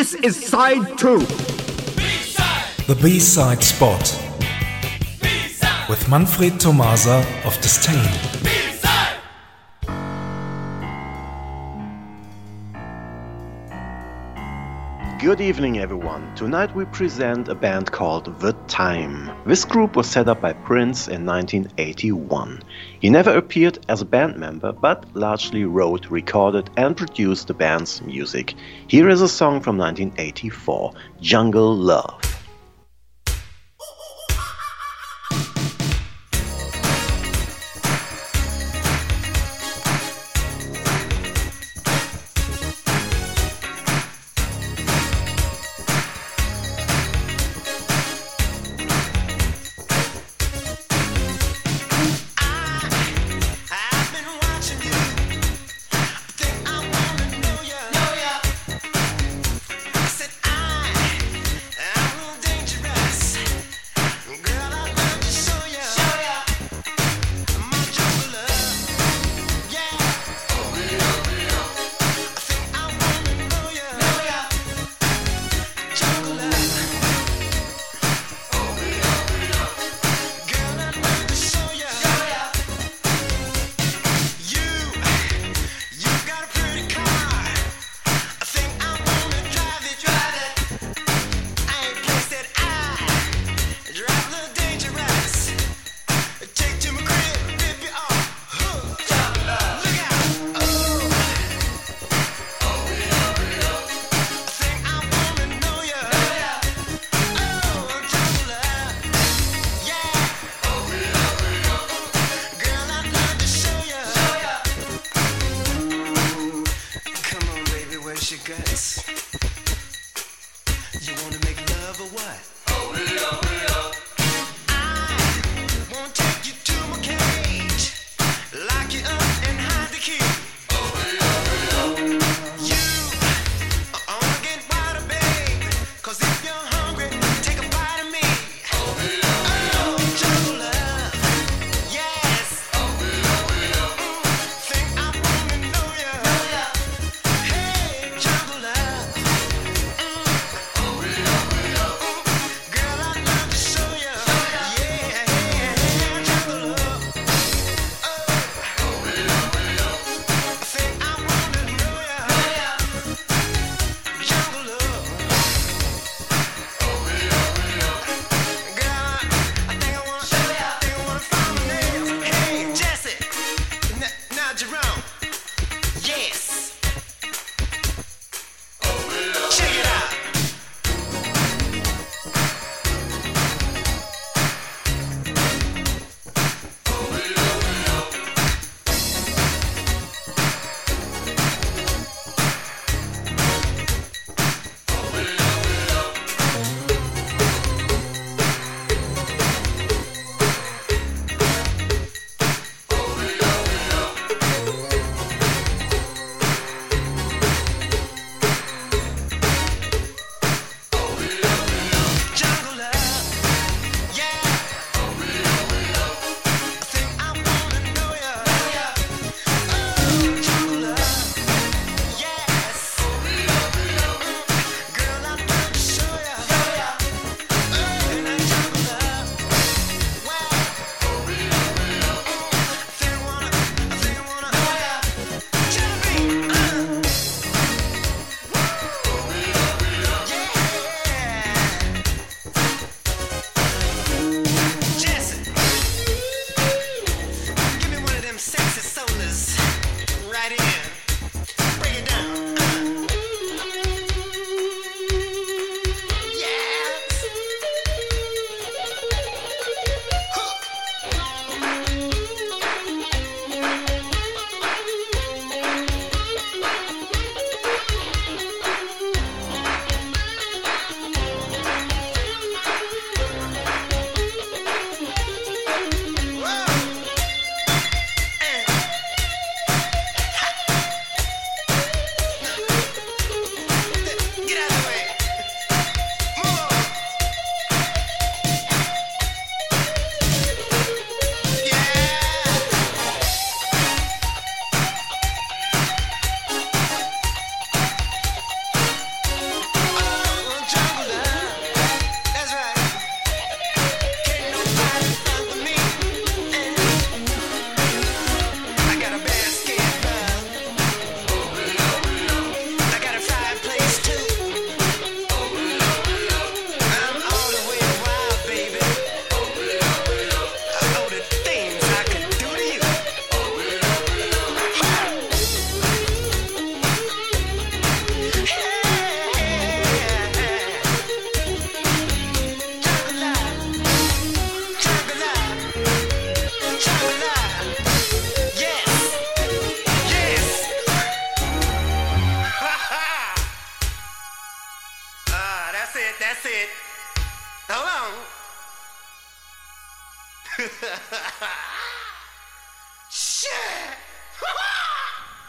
This is side two. The B-side spot with Manfred Tomasa of Disdain. Good evening, everyone. Tonight we present a band called The Time. This group was set up by Prince in 1981. He never appeared as a band member, but largely wrote, recorded, and produced the band's music. Here is a song from 1984 Jungle Love. Get out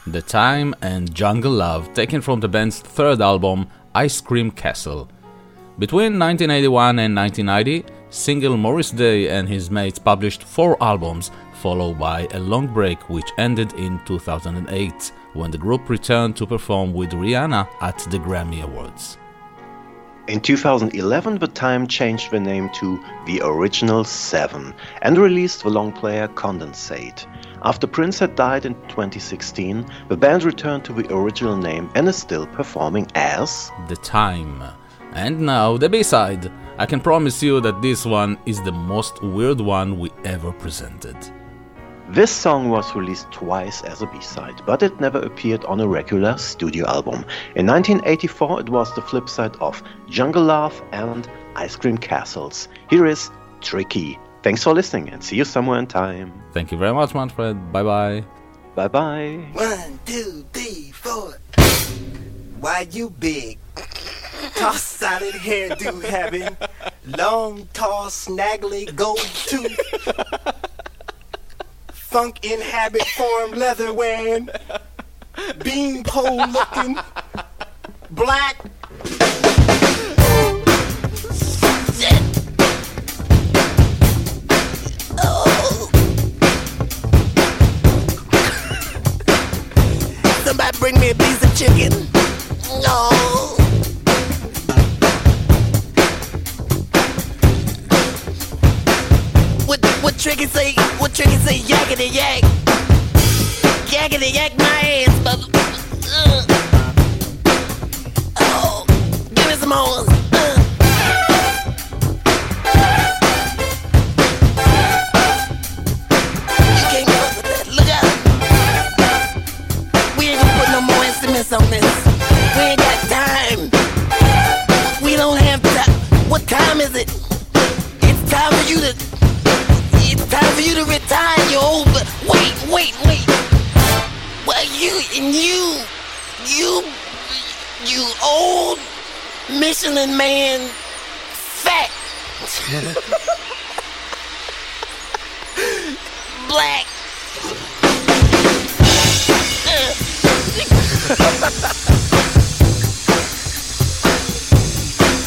The Time and Jungle Love, taken from the band's third album, Ice Cream Castle. Between 1981 and 1990, single Morris Day and his mates published four albums, followed by a long break which ended in 2008, when the group returned to perform with Rihanna at the Grammy Awards. In 2011, The Time changed the name to The Original Seven and released the long player Condensate. After Prince had died in 2016, the band returned to the original name and is still performing as The Time. And now the B side. I can promise you that this one is the most weird one we ever presented. This song was released twice as a B-side, but it never appeared on a regular studio album. In 1984 it was the flip side of Jungle Love and Ice Cream Castles. Here is Tricky. Thanks for listening and see you somewhere in time. Thank you very much, Manfred. Bye bye. Bye bye. One, two, three, four. Why you big? Toss solid hairdo having long, tall, snaggly gold tooth. Funk in habit form, leather wearing, beanpole looking, black. Tricky say? What tricky say? Yakety yak. Yakety yak my ass, mother. Uh. Oh, give me some more. You old Michelin man, fat, black.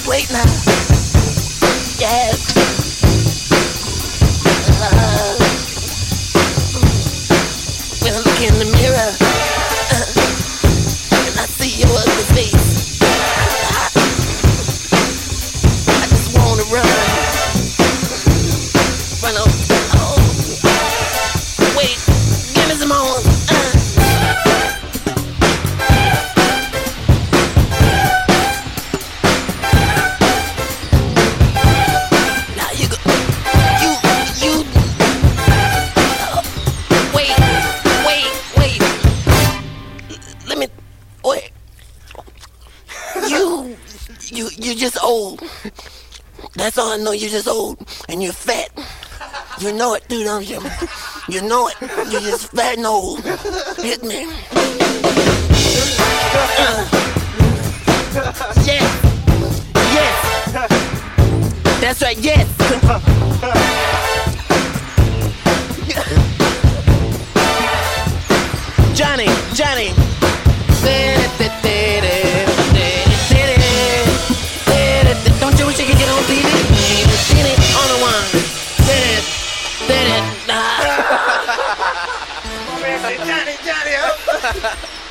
Wait now. You you're just old. That's all I know. You're just old and you're fat. You know it, dude, don't you? You know it. You're just fat and old. Hit me. Uh. Yes. Yes. That's right. Yes. ハハハ。